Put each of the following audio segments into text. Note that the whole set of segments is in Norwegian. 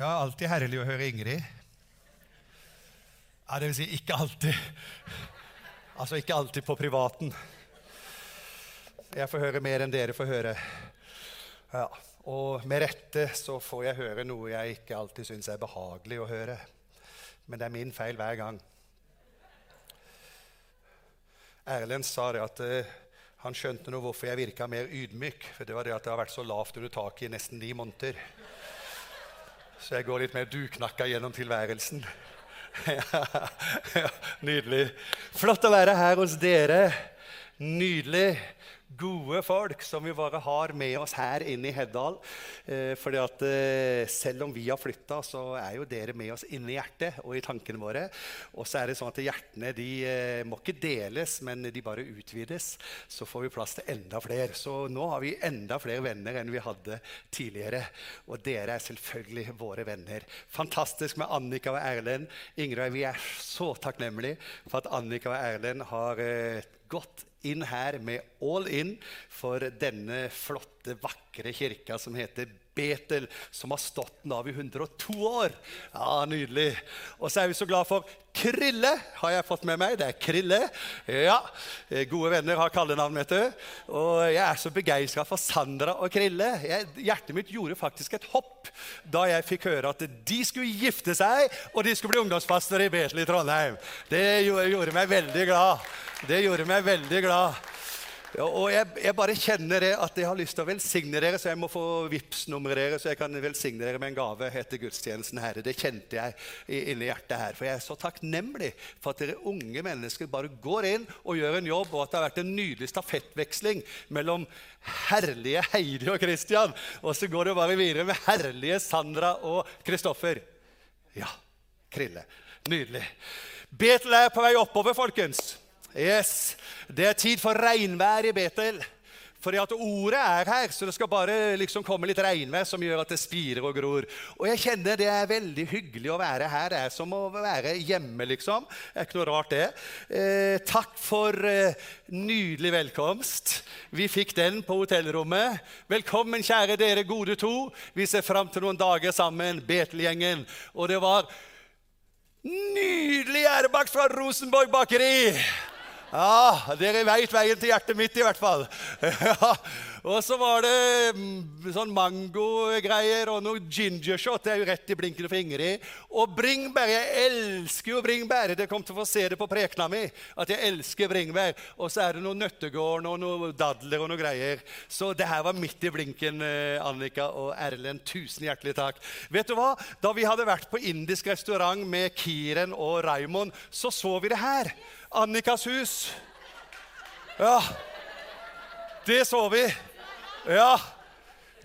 Ja, alltid herlig å høre Ingrid. Ja, det vil si ikke alltid. Altså ikke alltid på privaten. Jeg får høre mer enn dere får høre. Ja, Og med rette så får jeg høre noe jeg ikke alltid syns er behagelig å høre. Men det er min feil hver gang. Erlend sa det at uh, han skjønte nå hvorfor jeg virka mer ydmyk. For det var det at det har vært så lavt under taket i nesten ni måneder. Så jeg går litt mer duknakka gjennom tilværelsen. ja, nydelig. Flott å være her hos dere. Nydelig gode folk som vi bare har med oss her inne i Heddal. Eh, fordi at eh, selv om vi har flytta, så er jo dere med oss inne i hjertet og i tankene våre. Og så er det sånn at hjertene de eh, må ikke deles, men de bare utvides. Så får vi plass til enda flere. Så nå har vi enda flere venner enn vi hadde tidligere. Og dere er selvfølgelig våre venner. Fantastisk med Annika og Erlend. Ingrid, vi er så takknemlige for at Annika og Erlend har eh, gått inn her med all in for denne flotte, vakre kirka som heter Betel, som har stått den i 102 år. Ja, Nydelig. Og så er vi så glad for Krille, har jeg fått med meg. Det er Krille. Ja, Gode venner har kallenavn, vet du. Og jeg er så begeistra for Sandra og Krille. Jeg, hjertet mitt gjorde faktisk et hopp da jeg fikk høre at de skulle gifte seg, og de skulle bli ungdomspastor i Betel i Trondheim. Det gjorde meg veldig glad. Det gjorde meg veldig glad. Ja, og jeg, jeg, bare kjenner det at jeg har lyst til å velsigne dere, så jeg må få Vipps-nummeret deres, så jeg kan velsigne dere med en gave etter gudstjenesten. Herre. Det kjente jeg inni hjertet her. For jeg er så takknemlig for at dere unge mennesker bare går inn og gjør en jobb, og at det har vært en nydelig stafettveksling mellom herlige Heidi og Christian. Og så går det bare videre med herlige Sandra og Kristoffer. Ja, Krille. Nydelig. Betel er på vei oppover, folkens. Yes, Det er tid for regnvær i Betel. Fordi at ordet er her, så det skal bare liksom komme litt regnvær som gjør at det spirer og gror. Og jeg kjenner det er veldig hyggelig å være her. Det er som å være hjemme, liksom. Det er ikke noe rart, det. Eh, takk for eh, nydelig velkomst. Vi fikk den på hotellrommet. Velkommen, kjære dere gode to. Vi ser fram til noen dager sammen, Betel-gjengen. Og det var nydelig gjærebakt fra Rosenborg bakeri. Ja, dere veit veien til hjertet mitt, i hvert fall. Og så var det mm, sånn mangogreier og noe gingershot. Det er jo rett i blinken for Ingrid. Og bringebær. Jeg elsker jo bringebær. Dere kommer til å få se det på prekena mi. At jeg elsker bringebær. Og så er det noe nøttegård og noe dadler og noe greier. Så det her var midt i blinken, eh, Annika og Erlend. Tusen hjertelig takk. Vet du hva? Da vi hadde vært på indisk restaurant med Kiren og Raymond, så så vi det her. Annikas hus. Ja, det så vi. Ja.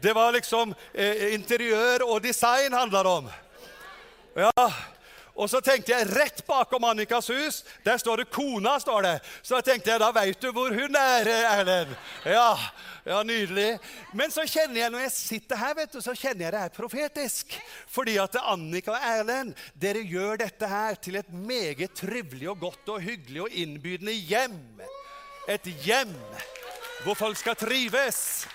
Det var liksom eh, interiør og design handla det om. Ja. Og så tenkte jeg rett bakom Annikas hus, der står det 'kona'. står det. Så da tenkte jeg, da veit du hvor hun er, Erlend. Ja, ja, nydelig. Men så kjenner jeg når jeg sitter her, vet du, så kjenner jeg det er profetisk. Fordi at Annika og Erlend, dere gjør dette her til et meget trivelig og godt og hyggelig og innbydende hjem. Et hjem hvor folk skal trives.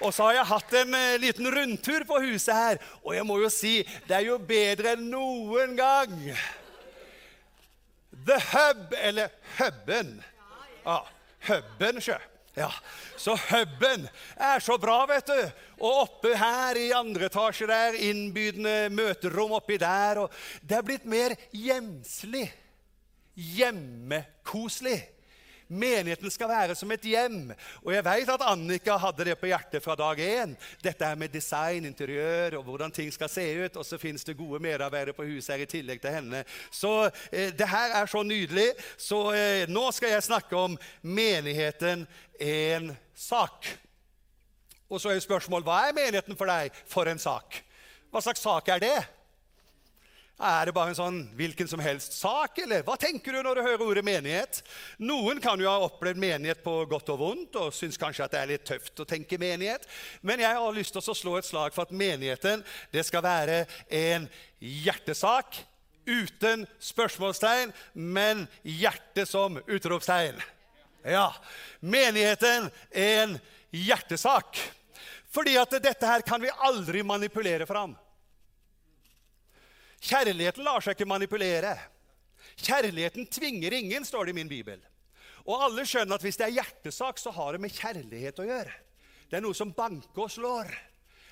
Og så har jeg hatt en eh, liten rundtur på huset her, og jeg må jo si det er jo bedre enn noen gang. The Hub, eller Hubben. Ja, Hubben, sjø. Ja, Så huben er så bra, vet du. Og oppe her i andre etasje der, innbydende møterom oppi der. og Det er blitt mer hjemslig. Hjemmekoselig. Menigheten skal være som et hjem. Og jeg vet at Annika hadde det på hjertet fra dag én. Dette er med design, interiør og hvordan ting skal se ut. Og så fins det gode medarbeidere på huset her i tillegg til henne. Så eh, det her er så nydelig. Så eh, nå skal jeg snakke om menigheten en sak. Og så er jo spørsmålet hva er menigheten for deg? For en sak. Hva slags sak er det? Er det bare en sånn hvilken som helst sak, eller hva tenker du når du hører ordet menighet? Noen kan jo ha opplevd menighet på godt og vondt og syns kanskje at det er litt tøft å tenke menighet. Men jeg har lyst til å slå et slag for at menigheten det skal være en hjertesak uten spørsmålstegn, men hjerte som utropstegn. Ja, menigheten er en hjertesak. Fordi at dette her kan vi aldri manipulere fram. Kjærligheten lar seg ikke manipulere. Kjærligheten tvinger ingen, står det i min bibel. Og alle skjønner at hvis det er hjertesak, så har det med kjærlighet å gjøre. Det er noe som banker og slår.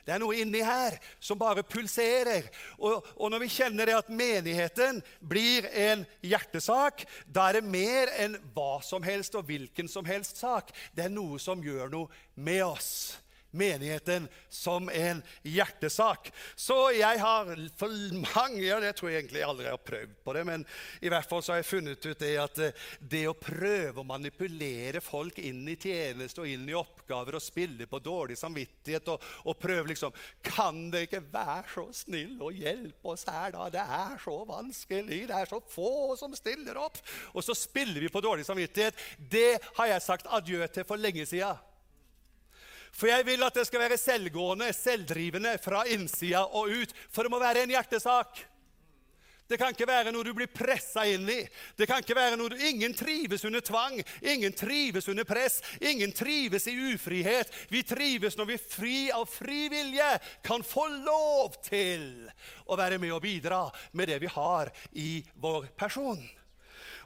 Det er noe inni her som bare pulserer. Og, og, når vi kjenner det at menigheten blir en hjertesak, da er det mer enn hva som helst og hvilken som helst sak. Det er noe som gjør noe med oss menigheten som en hjertesak. Så jeg har for mange og Jeg tror jeg egentlig jeg aldri har prøvd på det, men i hvert fall så har jeg funnet ut det at eh, det å prøve å manipulere folk inn i tjeneste og inn i oppgaver og spille på dårlig samvittighet og, og prøve liksom Kan dere ikke være så snill og hjelpe oss her, da? Det er så vanskelig. Det er så få som stiller opp. Og så spiller vi på dårlig samvittighet. Det har jeg sagt adjø til for lenge sida. For jeg vil at det skal være selvgående, selvdrivende fra innsida og ut. For det må være en hjertesak. Det kan ikke være noe du blir pressa inn i. Det kan ikke være noe du, Ingen trives under tvang, ingen trives under press, ingen trives i ufrihet. Vi trives når vi fri av fri vilje kan få lov til å være med og bidra med det vi har i vår person.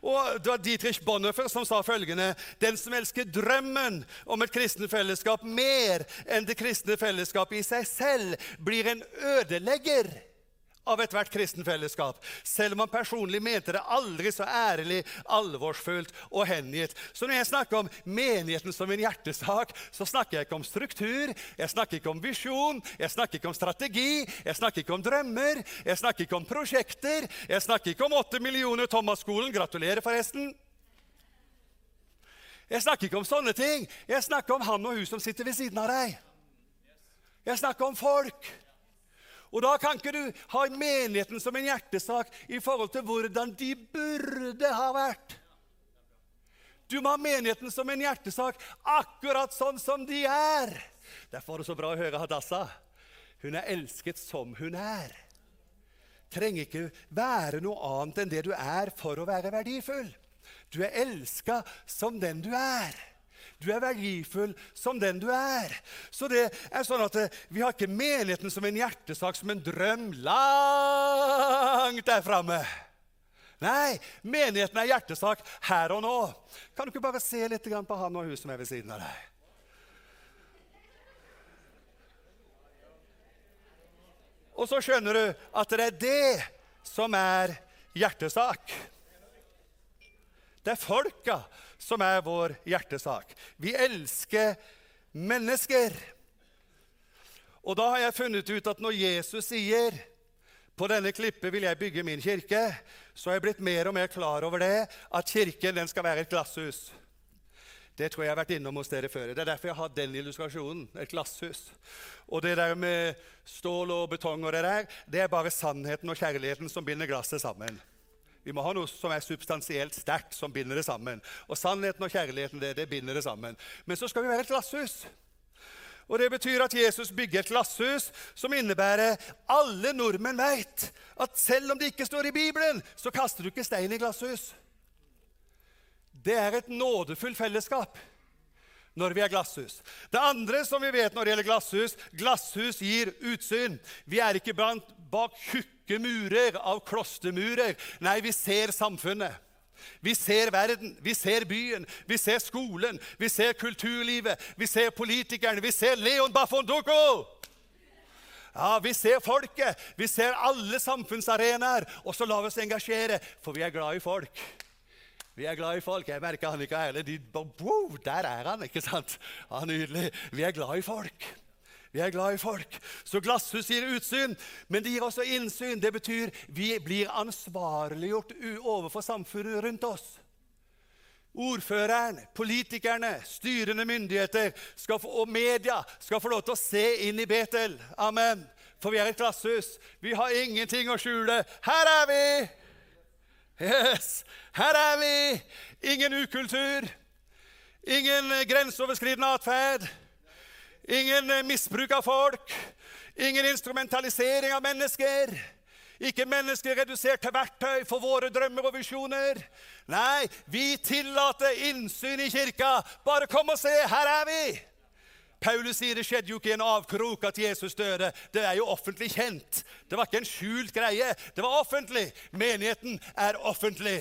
Og Det var Dietrich Bonhoeffer som sa følgende.: Den som elsker drømmen om et kristent fellesskap mer enn det kristne fellesskapet i seg selv, blir en ødelegger av ethvert kristenfellesskap. selv om han personlig mente det aldri så ærlig, alvorsfullt og hengitt. Så når jeg snakker om menigheten som en hjertesak, så snakker jeg ikke om struktur, jeg snakker ikke om visjon, jeg snakker ikke om strategi, jeg snakker ikke om drømmer, jeg snakker ikke om prosjekter, jeg snakker ikke om åtte millioner Thomas-skolen. Gratulerer, forresten. Jeg snakker ikke om sånne ting. Jeg snakker om han og hun som sitter ved siden av deg. Jeg snakker om folk. Og da kan ikke du ha menigheten som en hjertesak i forhold til hvordan de burde ha vært. Du må ha menigheten som en hjertesak akkurat sånn som de er. Derfor er det så bra å høre Hadassa. Hun er elsket som hun er. Trenger ikke være noe annet enn det du er for å være verdifull. Du er elska som den du er. Du er verdifull som den du er. Så det er sånn at eh, Vi har ikke menigheten som en hjertesak, som en drøm langt der framme. Nei, menigheten er hjertesak her og nå. Kan du ikke bare se litt på han og hun som er ved siden av deg? Og så skjønner du at det er det som er hjertesak. Det er folka som er vår hjertesak. Vi elsker mennesker. Og da har jeg funnet ut at når Jesus sier på denne klippet vil jeg bygge min kirke, så har jeg blitt mer og mer klar over det, at kirken den skal være et glasshus. Det tror jeg jeg har vært innom hos dere før. Det er derfor jeg har den illustrasjonen. Et glasshus. Og det der med stål og betong og det der, det er bare sannheten og kjærligheten som binder glasset sammen. Vi må ha noe som er substansielt sterkt, som binder det sammen. Og sannheten og kjærligheten det, det binder det sammen. Men så skal vi være et glasshus. Og Det betyr at Jesus bygger et glasshus som innebærer alle nordmenn vet at selv om det ikke står i Bibelen, så kaster du ikke stein i glasshus. Det er et nådefullt fellesskap når vi er glasshus. Det andre som vi vet når det gjelder glasshus, glasshus gir utsyn. Vi er ikke bak tjukke murer av klostermurer. Nei, vi ser samfunnet. Vi ser verden, vi ser byen, vi ser skolen, vi ser kulturlivet, vi ser politikerne, vi ser Leon Bafondoko! Ja, Vi ser folket, vi ser alle samfunnsarenaer, og så lar vi oss engasjere, for vi er glad i folk. Vi er glad i folk. Jeg merker Annika og Erle. De, wow, der er han! ikke sant? Ja, Nydelig. Vi er glad i folk. Vi er glad i folk. Så glasshus gir utsyn, men det gir også innsyn. Det betyr vi blir ansvarliggjort overfor samfunnet rundt oss. Ordføreren, politikerne, styrende myndigheter få, og media skal få lov til å se inn i Betel. Amen. For vi er et glasshus. Vi har ingenting å skjule. Her er vi! Yes, Her er vi! Ingen ukultur, ingen grenseoverskridende atferd, ingen misbruk av folk, ingen instrumentalisering av mennesker. Ikke mennesker redusert til verktøy for våre drømmer og visjoner. Nei, vi tillater innsyn i kirka. Bare kom og se, her er vi! Paulus sier det skjedde jo ikke i en avkrok at Jesus døde. Det er jo offentlig kjent. Det var ikke en skjult greie. Det var offentlig. Menigheten er offentlig.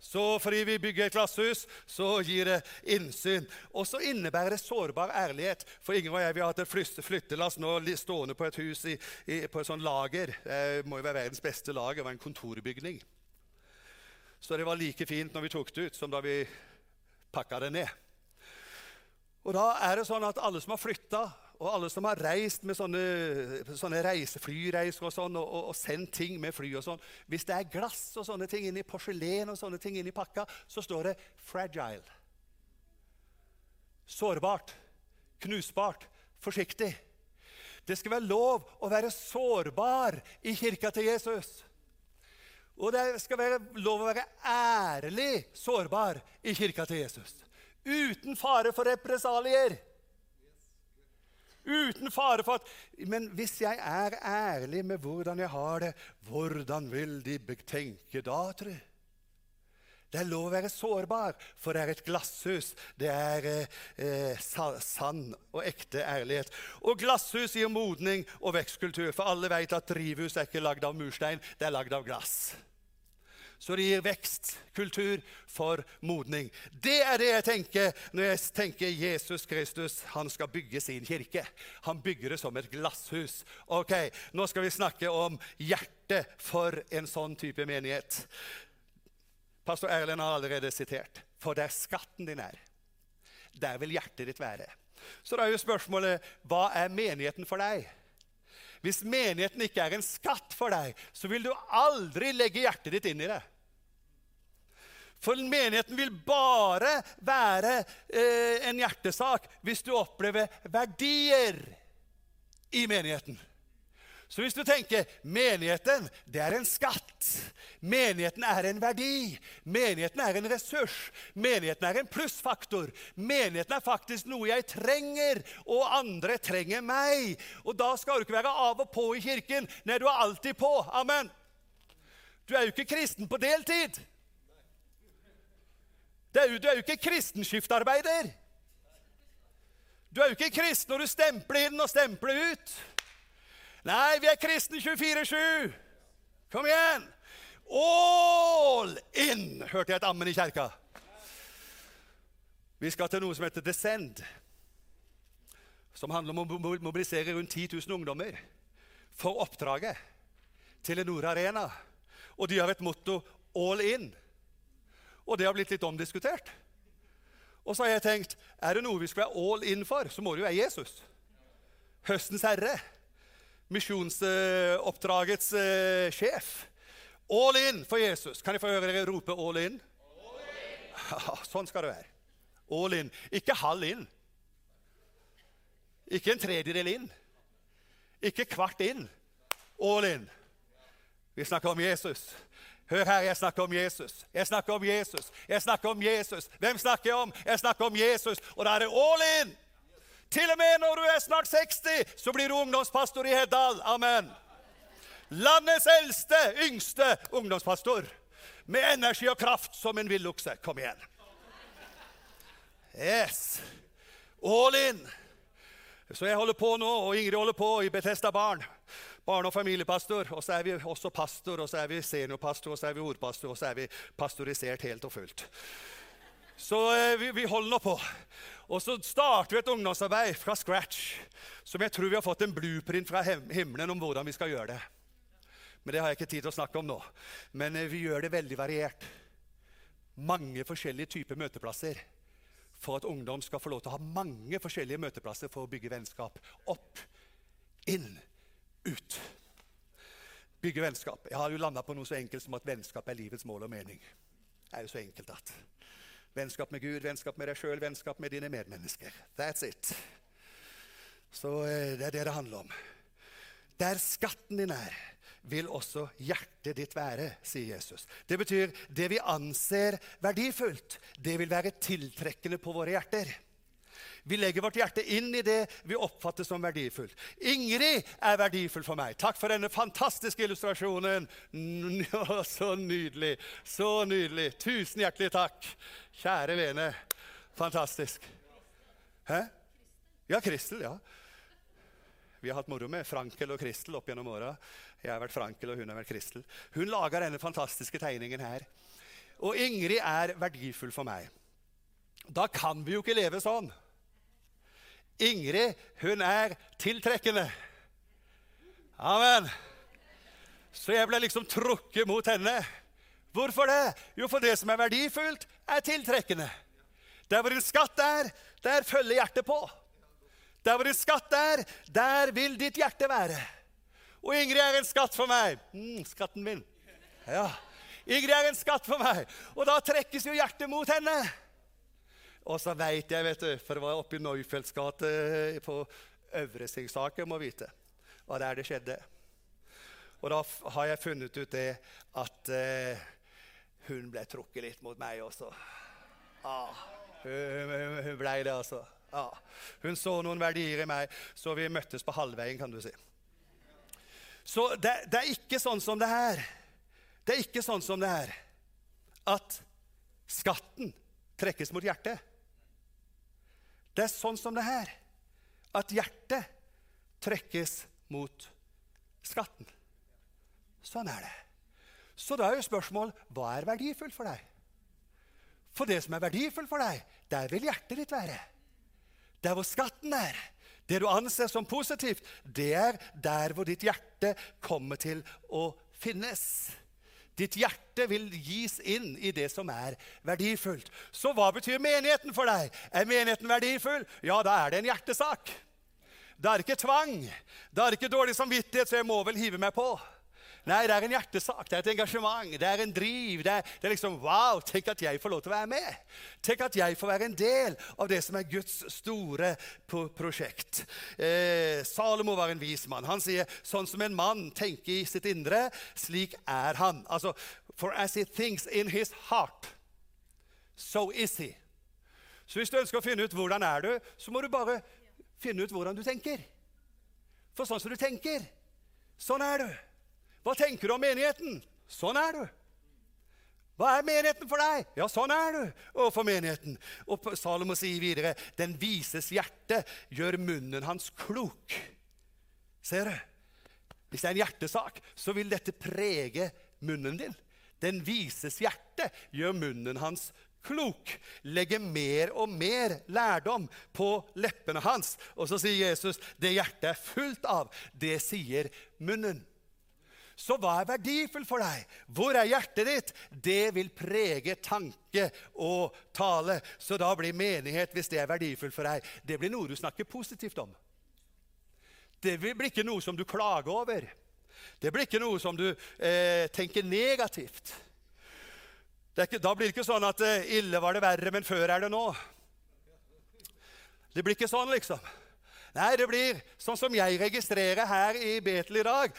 Så fordi vi bygger et glasshus, så gir det innsyn. Og så innebærer det sårbar ærlighet. For Ingrid og jeg vi har hatt et flyttelass nå stående på et hus i, i, på et sånt lager. Det må jo være verdens beste lager. Det var en kontorbygning. Så det var like fint når vi tok det ut, som da vi pakka det ned. Og da er det sånn at alle som har flytta, og alle som har reist med sånne, sånne reise, flyreiser og sånn, og, og, og, sendt ting med fly og sånn Hvis det er glass og sånne ting inni porselen og sånne ting inni pakka, så står det 'fragile'. Sårbart. Knusbart. Forsiktig. Det skal være lov å være sårbar i kirka til Jesus. Og det skal være lov å være ærlig sårbar i kirka til Jesus. Uten fare for represalier. Uten fare for at Men hvis jeg er ærlig med hvordan jeg har det, hvordan vil de tenke da, tru? Det er lov å være sårbar, for det er et glasshus. Det er eh, sann og ekte ærlighet. Og glasshus gir modning og vekstkultur, for alle vet at drivhus er ikke lagd av murstein, det er lagd av glass. Så det gir vekstkultur for modning. Det er det jeg tenker når jeg tenker Jesus Kristus. Han skal bygge sin kirke. Han bygger det som et glasshus. Ok, Nå skal vi snakke om hjertet for en sånn type menighet. Pastor Erlend har allerede sitert. For der skatten din er, der vil hjertet ditt være. Så da er jo spørsmålet hva er menigheten for deg? Hvis menigheten ikke er en skatt for deg, så vil du aldri legge hjertet ditt inn i det. For menigheten vil bare være eh, en hjertesak hvis du opplever verdier i menigheten. Så hvis du tenker menigheten det er en skatt, menigheten er en verdi, menigheten er en ressurs, menigheten er en plussfaktor, menigheten er faktisk noe jeg trenger, og andre trenger meg. Og da skal du ikke være av og på i kirken. Nei, du er alltid på. Amen. Du er jo ikke kristen på deltid. Er jo, du er jo ikke kristenskiftarbeider. Du er jo ikke kristen når du stempler inn og stempler ut. Nei, vi er kristne 24-7. Kom igjen! All in, hørte jeg et ammen i kjerka. Vi skal til noe som heter Descend, som handler om å mobilisere rundt 10 000 ungdommer for oppdraget til Nord Arena. Og de har et motto 'All in'. Og det har blitt litt omdiskutert. Og så har jeg tenkt er det noe vi skal være all in for, så må det jo være Jesus. Høstens herre misjonsoppdragets uh, sjef. All in for Jesus. Kan jeg få høre dere rope 'all in'? All in. sånn skal det være. All in. Ikke halv in. Ikke en tredjedel inn. Ikke kvart inn. All in. Vi snakker om Jesus. Hør her, jeg snakker om Jesus. Jeg snakker om Jesus. Jeg snakker om Jesus. Hvem snakker jeg om? Jeg snakker om Jesus. Og da er det all in! Til og med når du er snart 60, så blir du ungdomspastor i Heddal. Amen. Landets eldste, yngste ungdomspastor. Med energi og kraft som en villokse. Kom igjen. Yes. All in. Så jeg holder på nå, og Ingrid holder på i Betesta Barn. Barne- og familiepastor. Og så er vi også pastor, og så er vi seniorpastor, og så er vi ordpastor, og så er vi pastorisert helt og fullt. Så eh, vi, vi holder på. Og så starter vi et ungdomsarbeid fra scratch som jeg tror vi har fått en blueprint fra himmelen om hvordan vi skal gjøre det. Men det har jeg ikke tid til å snakke om nå. Men eh, vi gjør det veldig variert. Mange forskjellige typer møteplasser for at ungdom skal få lov til å ha mange forskjellige møteplasser for å bygge vennskap. Opp, inn, ut. Bygge vennskap. Jeg har jo landa på noe så enkelt som at vennskap er livets mål og mening. Det er jo så enkelt at Vennskap med Gud, vennskap med deg sjøl, vennskap med dine medmennesker. That's it. Så eh, det er det det handler om. Der skatten din er, vil også hjertet ditt være, sier Jesus. Det betyr det vi anser verdifullt, det vil være tiltrekkende på våre hjerter. Vi legger vårt hjerte inn i det vi oppfatter som verdifullt. Ingrid er verdifull for meg. Takk for denne fantastiske illustrasjonen. Så nydelig. Så nydelig. Tusen hjertelig takk. Kjære vene. Fantastisk. Hæ? Ja, Kristel. ja. Vi har hatt moro med Frankel og Kristel opp gjennom åra. Jeg har vært Frankel, og hun har vært Kristel. Hun lager denne fantastiske tegningen her. Og Ingrid er verdifull for meg. Da kan vi jo ikke leve sånn. Ingrid, hun er tiltrekkende. Amen. Så jeg ble liksom trukket mot henne. Hvorfor det? Jo, for det som er verdifullt, er tiltrekkende. Der hvor din skatt er, der følger hjertet på. Der hvor din skatt er, der vil ditt hjerte være. Og Ingrid er en skatt for meg. Mm, skatten min. Ja. Ingrid er en skatt for meg. Og da trekkes jo hjertet mot henne. Og så veit jeg, vet du, for det var oppe i Neufelds gate eh, på Øvre Singsaker, må vite, det er det skjedde. Og da har jeg funnet ut det at eh, hun ble trukket litt mot meg også. Ah, hun, hun, blei det, altså. Ah, Hun så noen verdier i meg, så vi møttes på halvveien, kan du si. Så det, det, er ikke sånn som det her. Det er ikke sånn som det her at skatten trekkes mot hjertet. Det er sånn som det her at hjertet trekkes mot skatten. Sånn er det. Så da er jo spørsmål hva er verdifullt for deg? For det som er verdifullt for deg, der vil hjertet ditt være. Der hvor skatten er, det du anser som positivt, det er der hvor ditt hjerte kommer til å finnes. Ditt hjerte vil gis inn i det som er verdifullt. Så hva betyr menigheten for deg? Er menigheten verdifull? Ja, da er det en hjertesak. Da er det ikke tvang. Da er det ikke dårlig samvittighet, så jeg må vel hive meg på. Nei, det er en hjertesak, det er et engasjement, det er en driv. Det er, det er, liksom Wow, tenk at jeg får lov til å være med. Tenk at jeg får være en del av det som er Guds store prosjekt. Eh, Salomo var en vis mann. Han sier sånn som en mann tenker i sitt indre, slik er han. Altså, For as he thinks in his heart, so is he. Så hvis du ønsker å finne ut hvordan er du, så må du bare finne ut hvordan du tenker. For sånn som du tenker, sånn er du. Hva tenker du om menigheten? Sånn er du. Hva er menigheten for deg? Ja, sånn er du overfor menigheten. Og Salomo sier videre, den vises hjerte gjør munnen hans klok. Ser du? Hvis det er en hjertesak, så vil dette prege munnen din. Den vises hjerte gjør munnen hans klok. Legger mer og mer lærdom på leppene hans. Og så sier Jesus, det hjertet er fullt av, det sier munnen. Så hva er verdifullt for deg? Hvor er hjertet ditt? Det vil prege tanke og tale. Så da blir menighet, hvis det er verdifullt for deg, det blir noe du snakker positivt om. Det blir ikke noe som du klager over. Det blir ikke noe som du eh, tenker negativt. Ikke, da blir det ikke sånn at eh, 'ille var det verre, men før er det nå'. Det blir ikke sånn, liksom. Nei, det blir sånn som jeg registrerer her i Betel i dag.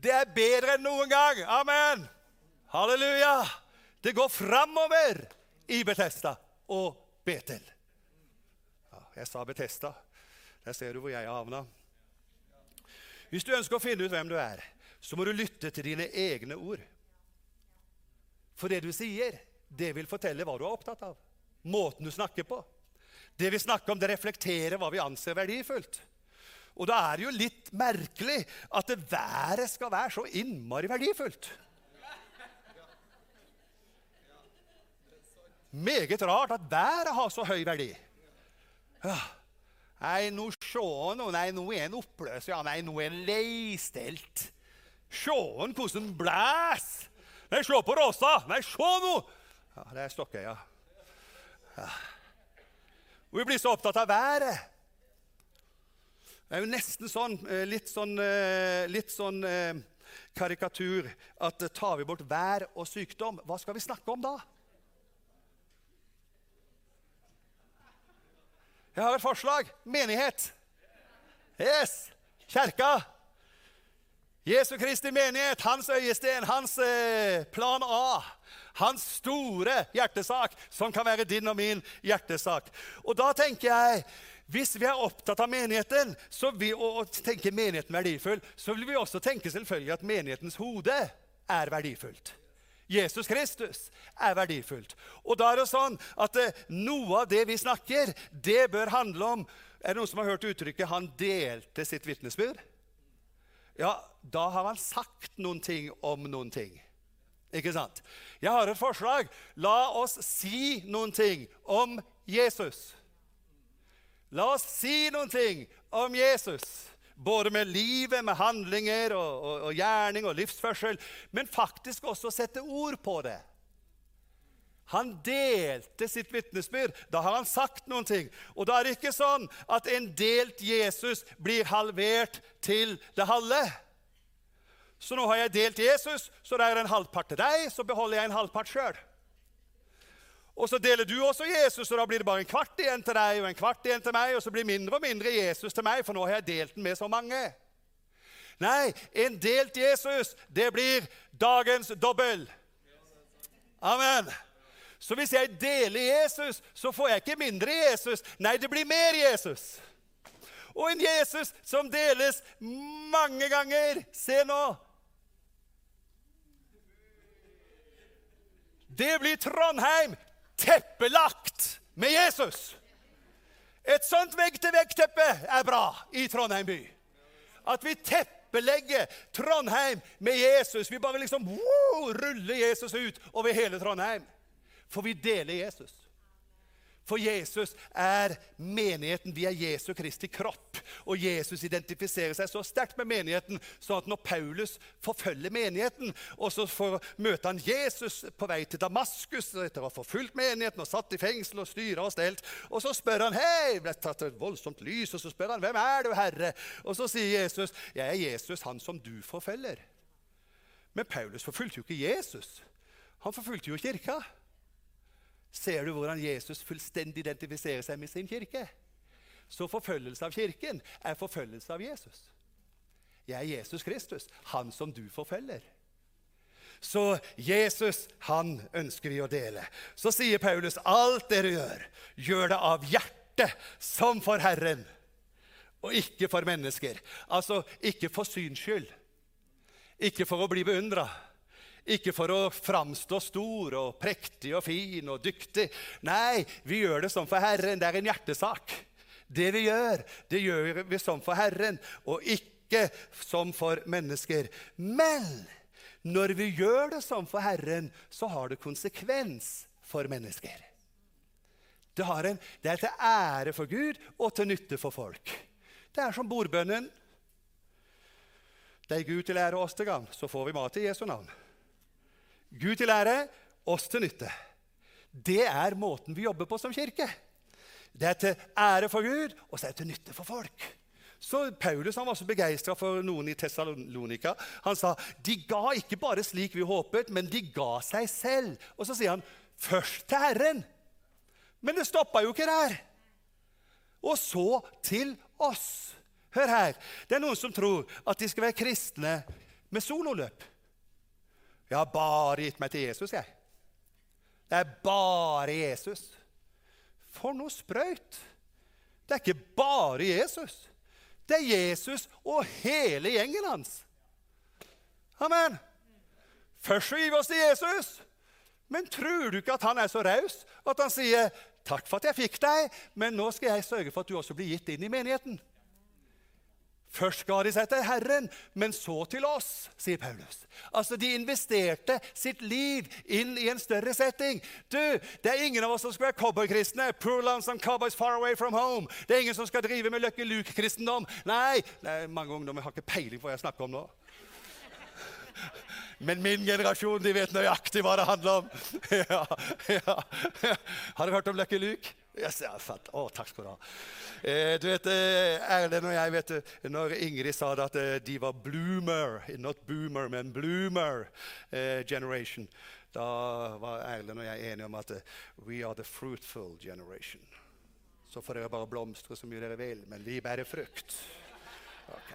Det er bedre enn noen gang. Amen. Halleluja. Det går framover i Betesta og Betel. Ja, jeg sa Betesta. Der ser du hvor jeg havna. Hvis du ønsker å finne ut hvem du er, så må du lytte til dine egne ord. For det du sier, det vil fortelle hva du er opptatt av. Måten du snakker på. Det vi snakker om, det reflekterer hva vi anser verdifullt. Og da er det jo litt merkelig at det været skal være så innmari verdifullt. Meget rart at været har så høy verdi. Ja. Nei, nå sjå nå, nei, nå er en oppløs, ja, nei, nå er en leistelt. Sjåen hvordan blæs! Nei, sjå på Råsa! Nei, sjå nå! Ja, det er Stokkøya. Ja. Vi blir så opptatt av været. Det er jo nesten sånn, eh, litt sånn, eh, litt sånn eh, karikatur at tar vi bort vær og sykdom, hva skal vi snakke om da? Jeg har et forslag. Menighet. Yes! Kjerka. Jesu Kristi menighet, hans øyesten, hans plan A. Hans store hjertesak, som kan være din og min hjertesak. Og da tenker jeg hvis vi er opptatt av menigheten vi, og, og tenker menigheten verdifull, så vil vi også tenke selvfølgelig at menighetens hode er verdifullt. Jesus Kristus er verdifullt. Og da er det sånn at eh, noe av det vi snakker, det bør handle om Er det noen som har hørt uttrykket 'han delte sitt vitnesbyrd'? Ja, da har han sagt noen ting om noen ting. Ikke sant? Jeg har et forslag. La oss si noen ting om Jesus. La oss si noen ting om Jesus. Både med livet, med handlinger og, og, og gjerning og livsførsel. Men faktisk også sette ord på det. Han delte sitt vitnesbyrd. Da har han sagt noen ting. Og da er det ikke sånn at en delt Jesus blir halvert til det halve. Så nå har jeg delt Jesus, så det er en halvpart til deg, så beholder jeg en halvpart sjøl. Og så deler du også Jesus, og da blir det bare en kvart igjen til deg og en kvart igjen til meg, og så blir mindre og mindre Jesus til meg, for nå har jeg delt den med så mange. Nei, en delt Jesus, det blir dagens dobbel. Amen. Så hvis jeg deler Jesus, så får jeg ikke mindre Jesus. Nei, det blir mer Jesus. Og en Jesus som deles mange ganger. Se nå. Det blir Trondheim teppelagt med Jesus. Et sånt vegg-til-vegg-teppe er bra i Trondheim by. At vi teppelegger Trondheim med Jesus. Vi bare liksom wow, ruller Jesus ut over hele Trondheim. For vi deler Jesus. For Jesus er menigheten. Vi er Jesu Kristi kropp. Og Jesus identifiserer seg så sterkt med menigheten sånn at når Paulus forfølger menigheten, og så får, møter han Jesus på vei til Damaskus etter å ha forfulgt menigheten og satt i fengsel og styra og stelt, og så spør han hei, ble tatt et voldsomt lys, og så spør han hvem er du, Herre? Og så sier Jesus jeg er Jesus, han som du forfølger. Men Paulus forfulgte jo ikke Jesus. Han forfulgte jo kirka. Ser du hvordan Jesus fullstendig identifiserer seg med sin kirke? Så forfølgelse av kirken er forfølgelse av Jesus. Jeg er Jesus Kristus, han som du forfølger. Så Jesus, han ønsker vi å dele. Så sier Paulus, alt dere gjør, gjør det av hjertet, som for Herren, og ikke for mennesker. Altså ikke for syns skyld, ikke for å bli beundra ikke for å framstå stor og prektig og fin og dyktig. Nei, vi gjør det sånn for Herren. Det er en hjertesak. Det vi gjør, det gjør vi sånn for Herren, og ikke som for mennesker. Men når vi gjør det sånn for Herren, så har det konsekvens for mennesker. Det, en, det er til ære for Gud og til nytte for folk. Det er som bordbønnen. Det er Gud til ære oss til gagn, så får vi mat i Jesu navn. Gud til ære, oss til nytte. Det er måten vi jobber på som kirke. Det er til ære for Gud, og så er det til nytte for folk. Så Paulus han var så begeistra for noen i Tessalonika. Han sa de ga ikke bare slik vi håpet, men de ga seg selv. Og så sier han først til Herren. Men det stoppa jo ikke der. Og så til oss. Hør her. Det er noen som tror at de skal være kristne med sololøp. Jeg har bare gitt meg til Jesus, jeg. Det er bare Jesus. For noe sprøyt! Det er ikke bare Jesus. Det er Jesus og hele gjengen hans. Amen. Først så gir vi oss til Jesus. Men tror du ikke at han er så raus at han sier 'Takk for at jeg fikk deg, men nå skal jeg sørge for at du også blir gitt inn i menigheten'? Først ga de seg til Herren, men så til oss, sier Paulus. Altså, De investerte sitt liv inn i en større setting. Du, Det er ingen av oss som skal være cowboykristne. Poor lonesome cowboys far away from home. Det er ingen som skal drive med Lucky Luke-kristendom. Nei, det er mange ungdommer har ikke peiling på hva jeg snakker om nå. Men min generasjon de vet nøyaktig hva det handler om. Ja, ja. Har dere hørt om Lucky Luke? Yes, ja, fett. Å, takk skal du ha. Eh, du vet, eh, Erlend og jeg vet, Når Ingrid sa det at eh, de var bloomer, not boomer, men bloomer eh, generation, da var Erlend og jeg enige om at eh, we are the fruitful generation. Så får dere bare blomstre så mye dere vil, men vi bærer frukt.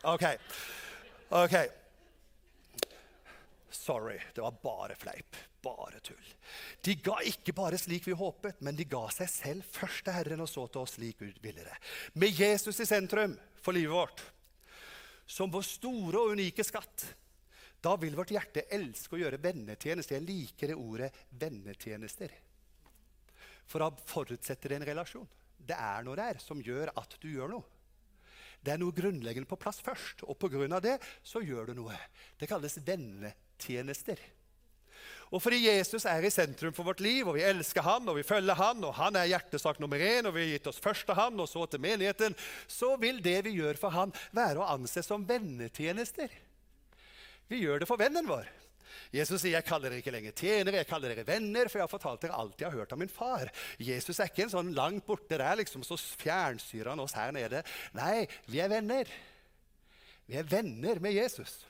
OK. ok. Sorry, det var bare fleip. Bare tull. De ga ikke bare slik vi håpet, men de ga seg selv først til Herren og så til oss slik Gud ville det. Med Jesus i sentrum for livet vårt, som vår store og unike skatt. Da vil vårt hjerte elske å gjøre vennetjenester. Jeg liker det ordet 'vennetjenester'. For da forutsetter det en relasjon. det er noe der som gjør at du gjør noe. Det er noe grunnleggende på plass først, og pga. det så gjør du noe. Det kalles vennetjenester. Og fordi Jesus er i sentrum for vårt liv, og vi elsker han, og vi følger han, og han er hjertesak nummer én, og vi har gitt oss først til han, og så til menigheten, så vil det vi gjør for han, være å anse som vennetjenester. Vi gjør det for vennen vår. Jesus sier, 'Jeg kaller dere ikke lenger tjenere, jeg kaller dere venner', for jeg har fortalt dere alt jeg har hørt av min far. Jesus er ikke en sånn langt borte der, liksom, så fjernstyrer han oss her nede. Nei, vi er venner. Vi er venner med Jesus.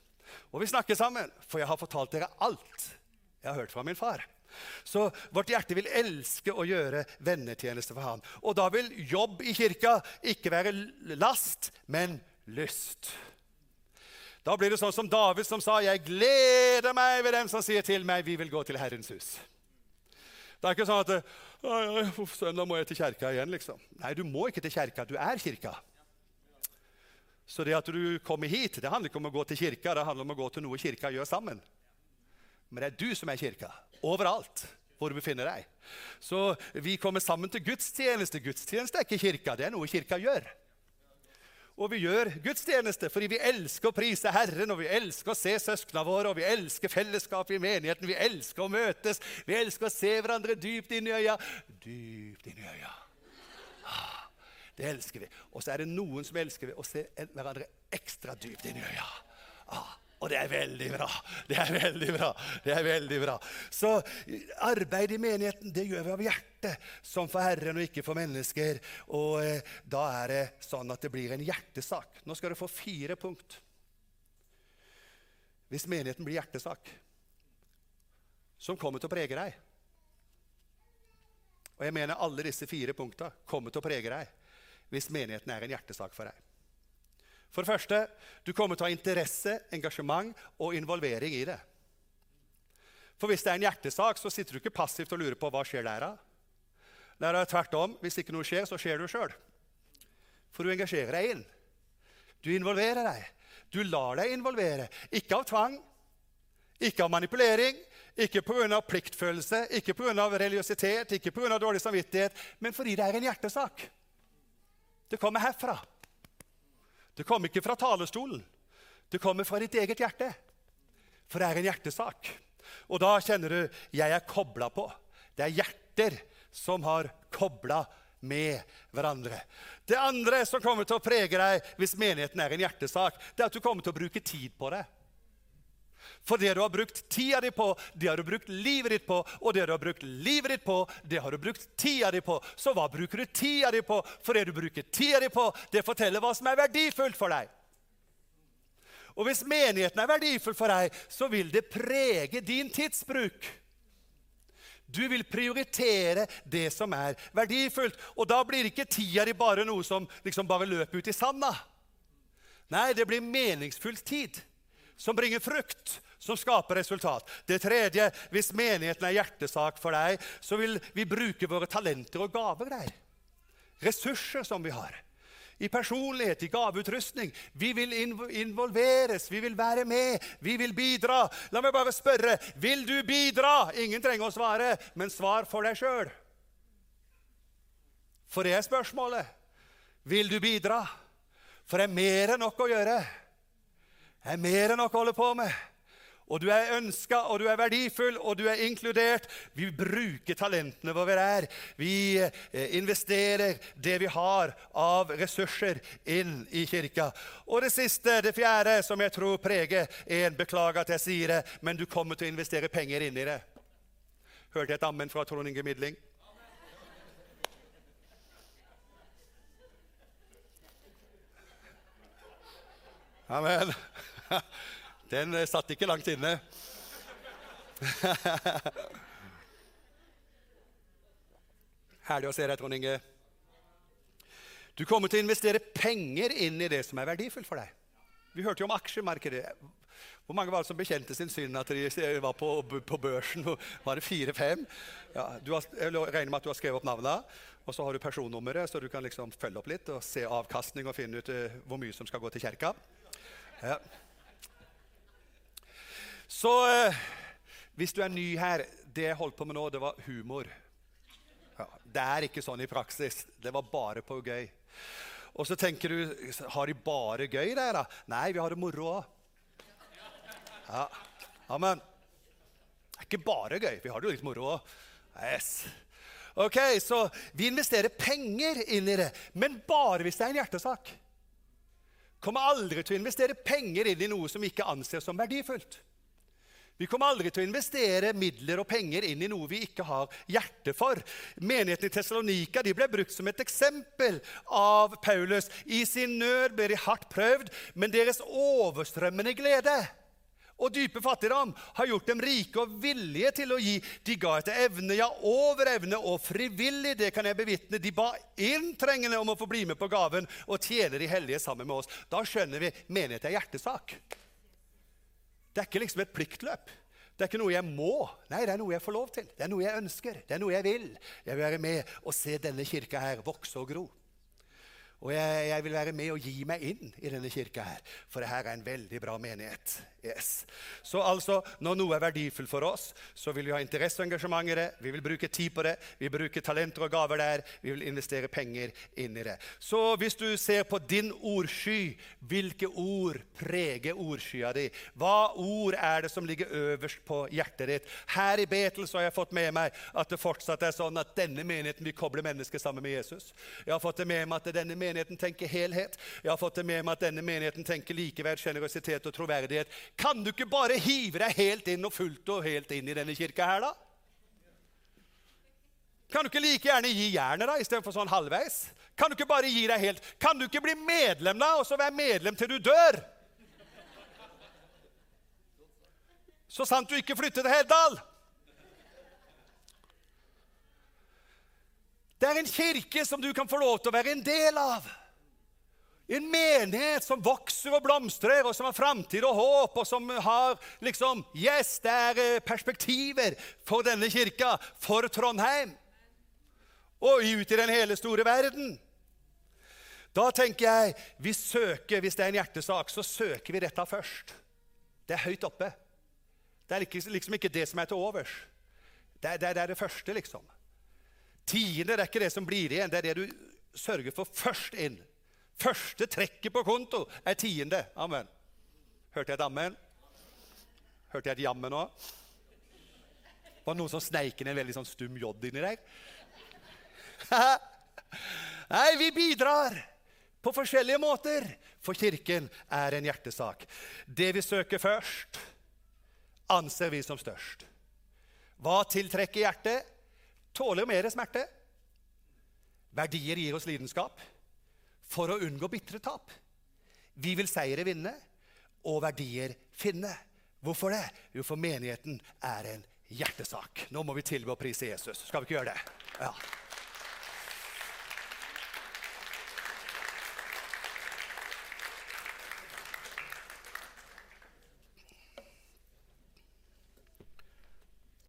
Og vi snakker sammen, for jeg har fortalt dere alt jeg har hørt fra min far. Så vårt hjerte vil elske å gjøre vennetjeneste for ham. Og da vil jobb i kirka ikke være last, men lyst. Da blir det sånn som David som sa, 'Jeg gleder meg ved dem som sier til meg, vi vil gå til Herrens hus'. Det er ikke sånn at søndag må jeg til kjerka igjen'. liksom. Nei, du må ikke til kjerka. Du er kirka. Så det at du kommer hit, det handler ikke om å gå til kirka, det handler om å gå til noe kirka gjør sammen. Men det er du som er kirka. Overalt hvor du befinner deg. Så vi kommer sammen til gudstjeneste. Gudstjeneste er ikke kirka, det er noe kirka gjør. Og vi gjør gudstjeneste fordi vi elsker å prise Herren, og vi elsker å se søsknene våre, og vi elsker fellesskapet i menigheten. Vi elsker å møtes. Vi elsker å se hverandre dypt inn i øya. Dypt inn i øya. Ah, det elsker vi. Og så er det noen som elsker å se hverandre ekstra dypt inn i øya. Og det er veldig bra. Det er veldig bra. Det er veldig bra. Så arbeid i menigheten det gjør vi av hjertet, som for Herren og ikke for mennesker. Og eh, da er det sånn at det blir en hjertesak. Nå skal du få fire punkt. Hvis menigheten blir hjertesak, som kommer til å prege deg Og jeg mener alle disse fire punkta kommer til å prege deg hvis menigheten er en hjertesak for deg. For det første, du kommer til å ha interesse, engasjement og involvering i det. For hvis det er en hjertesak, så sitter du ikke passivt og lurer på hva skjer der. Det er tvert om. Hvis ikke noe skjer, så skjer du sjøl. For du engasjerer deg inn. Du involverer deg. Du lar deg involvere. Ikke av tvang, ikke av manipulering, ikke pga. pliktfølelse, ikke pga. religiøsitet, ikke pga. dårlig samvittighet, men fordi det er en hjertesak. Det kommer herfra. Det kommer ikke fra talerstolen. Det kommer fra ditt eget hjerte. For det er en hjertesak. Og da kjenner du jeg er kobla på. Det er hjerter som har kobla med hverandre. Det andre som kommer til å prege deg hvis menigheten er en hjertesak, det er at du kommer til å bruke tid på det. For det du har brukt tida di på, det har du brukt livet ditt på. Og det du har brukt livet ditt på, det har du brukt tida di på. Så hva bruker du tida di på? For det du bruker tida di på, det forteller hva som er verdifullt for deg. Og hvis menigheten er verdifull for deg, så vil det prege din tidsbruk. Du vil prioritere det som er verdifullt. Og da blir ikke tida di bare noe som liksom bare løper ut i sanda. Nei, det blir meningsfull tid som bringer frukt, som skaper resultat. Det tredje, hvis menigheten er hjertesak for deg, så vil vi bruke våre talenter og gaver der. Ressurser som vi har. I personlighet, i gaveutrustning. Vi vil involveres, vi vil være med, vi vil bidra. La meg bare spørre vil du bidra? Ingen trenger å svare, men svar for deg sjøl. For det er spørsmålet. Vil du bidra? For det er mer enn nok å gjøre Det er mer enn nok å holde på med. Og du er ønska, og du er verdifull, og du er inkludert. Vi bruker talentene er. Vi eh, investerer det vi har av ressurser, inn i kirka. Og det siste, det fjerde, som jeg tror preger en Beklager at jeg sier det, men du kommer til å investere penger inn i det. Hørte jeg et ammen fra Trond Inge Midling? Amen. Den eh, satt ikke langt inne. Herlig å se deg, Trond Inge. Du kommer til å investere penger inn i det som er verdifullt for deg. Vi hørte jo om aksjemarkedet. Hvor mange var det som bekjente sin synd at de var på, på børsen? Var det fire-fem? Ja, jeg regner med at du har skrevet opp navnene. Og så har du personnummeret, så du kan liksom følge opp litt og se avkastning og finne ut uh, hvor mye som skal gå til kjerka. Ja. Så eh, hvis du er ny her Det jeg holdt på med nå, det var humor. Ja, det er ikke sånn i praksis. Det var bare på gøy. Og så tenker du Har de bare gøy der, da? Nei, vi har det moro òg. Ja. Amen. Det er ikke bare gøy. Vi har det jo litt moro òg. Yes. Ok, Så vi investerer penger inn i det, men bare hvis det er en hjertesak. Kommer aldri til å investere penger inn i noe som ikke anses som verdifullt. Vi kommer aldri til å investere midler og penger inn i noe vi ikke har hjerte for. Menigheten i Tessalonika ble brukt som et eksempel av Paulus. I sin nød ble de hardt prøvd, men deres overstrømmende glede og dype fattigdom har gjort dem rike og villige til å gi. De ga etter evne, ja, over evne og frivillig. Det kan jeg bevitne. De ba inntrengende om å få bli med på gaven og tjene de hellige sammen med oss. Da skjønner vi menighet er hjertesak. Det er ikke liksom et pliktløp. Det er ikke noe jeg må. Nei, det er noe jeg får lov til. Det er noe jeg ønsker. Det er noe jeg vil. Jeg vil være med og se denne kirka her vokse og gro. Og jeg, jeg, vil være med og gi meg inn i denne kirka her, for det her er en veldig bra menighet. Yes. Så altså, når noe er verdifullt for oss, så vil vi ha interesse og engasjement i det. Vi vil bruke tid på det, vi bruker talenter og gaver der. Vi vil investere penger inn i det. Så hvis du ser på din ordsky, hvilke ord preger ordskya di? Hva ord er det som ligger øverst på hjertet ditt? Her i Betel så har jeg fått med meg at det fortsatt er sånn at denne menigheten vil koble mennesker sammen med Jesus. Jeg har fått det med meg at denne menigheten menigheten tenker helhet. Jeg har fått det med meg at denne menigheten tenker likeverd, sjenerøsitet og troverdighet. Kan du ikke bare hive deg helt inn og fullt og helt inn i denne kirka her, da? Kan du ikke like gjerne gi jernet da, istedenfor sånn halvveis? Kan du ikke bare gi deg helt? Kan du ikke bli medlem da, og så være medlem til du dør? Så sant du ikke flytter til Heddal. Det er en kirke som du kan få lov til å være en del av. En menighet som vokser og blomstrer, og som har framtid og håp, og som har liksom Yes, det er eh, perspektiver for denne kirka, for Trondheim, og ut i den hele store verden. Da tenker jeg vi søker, Hvis det er en hjertesak, så søker vi dette først. Det er høyt oppe. Det er liksom ikke det som er til overs. Det er det, er det første, liksom. Tiende er ikke det som blir igjen, det er det du sørger for først inn. Første trekket på konto er tiende. Amen. Hørte jeg et amen? Hørte jeg et jammen nå? Var det noen som sneik inn en veldig sånn stum j inni deg? Nei, vi bidrar på forskjellige måter, for Kirken er en hjertesak. Det vi søker først, anser vi som størst. Hva tiltrekker hjertet? Tåler mer smerte. Verdier gir oss lidenskap for å unngå bitre tap. Vi vil seire vinne og verdier finne. Hvorfor det? Jo, for menigheten er en hjertesak. Nå må vi tilbe å prise Jesus. Skal vi ikke gjøre det? Ja.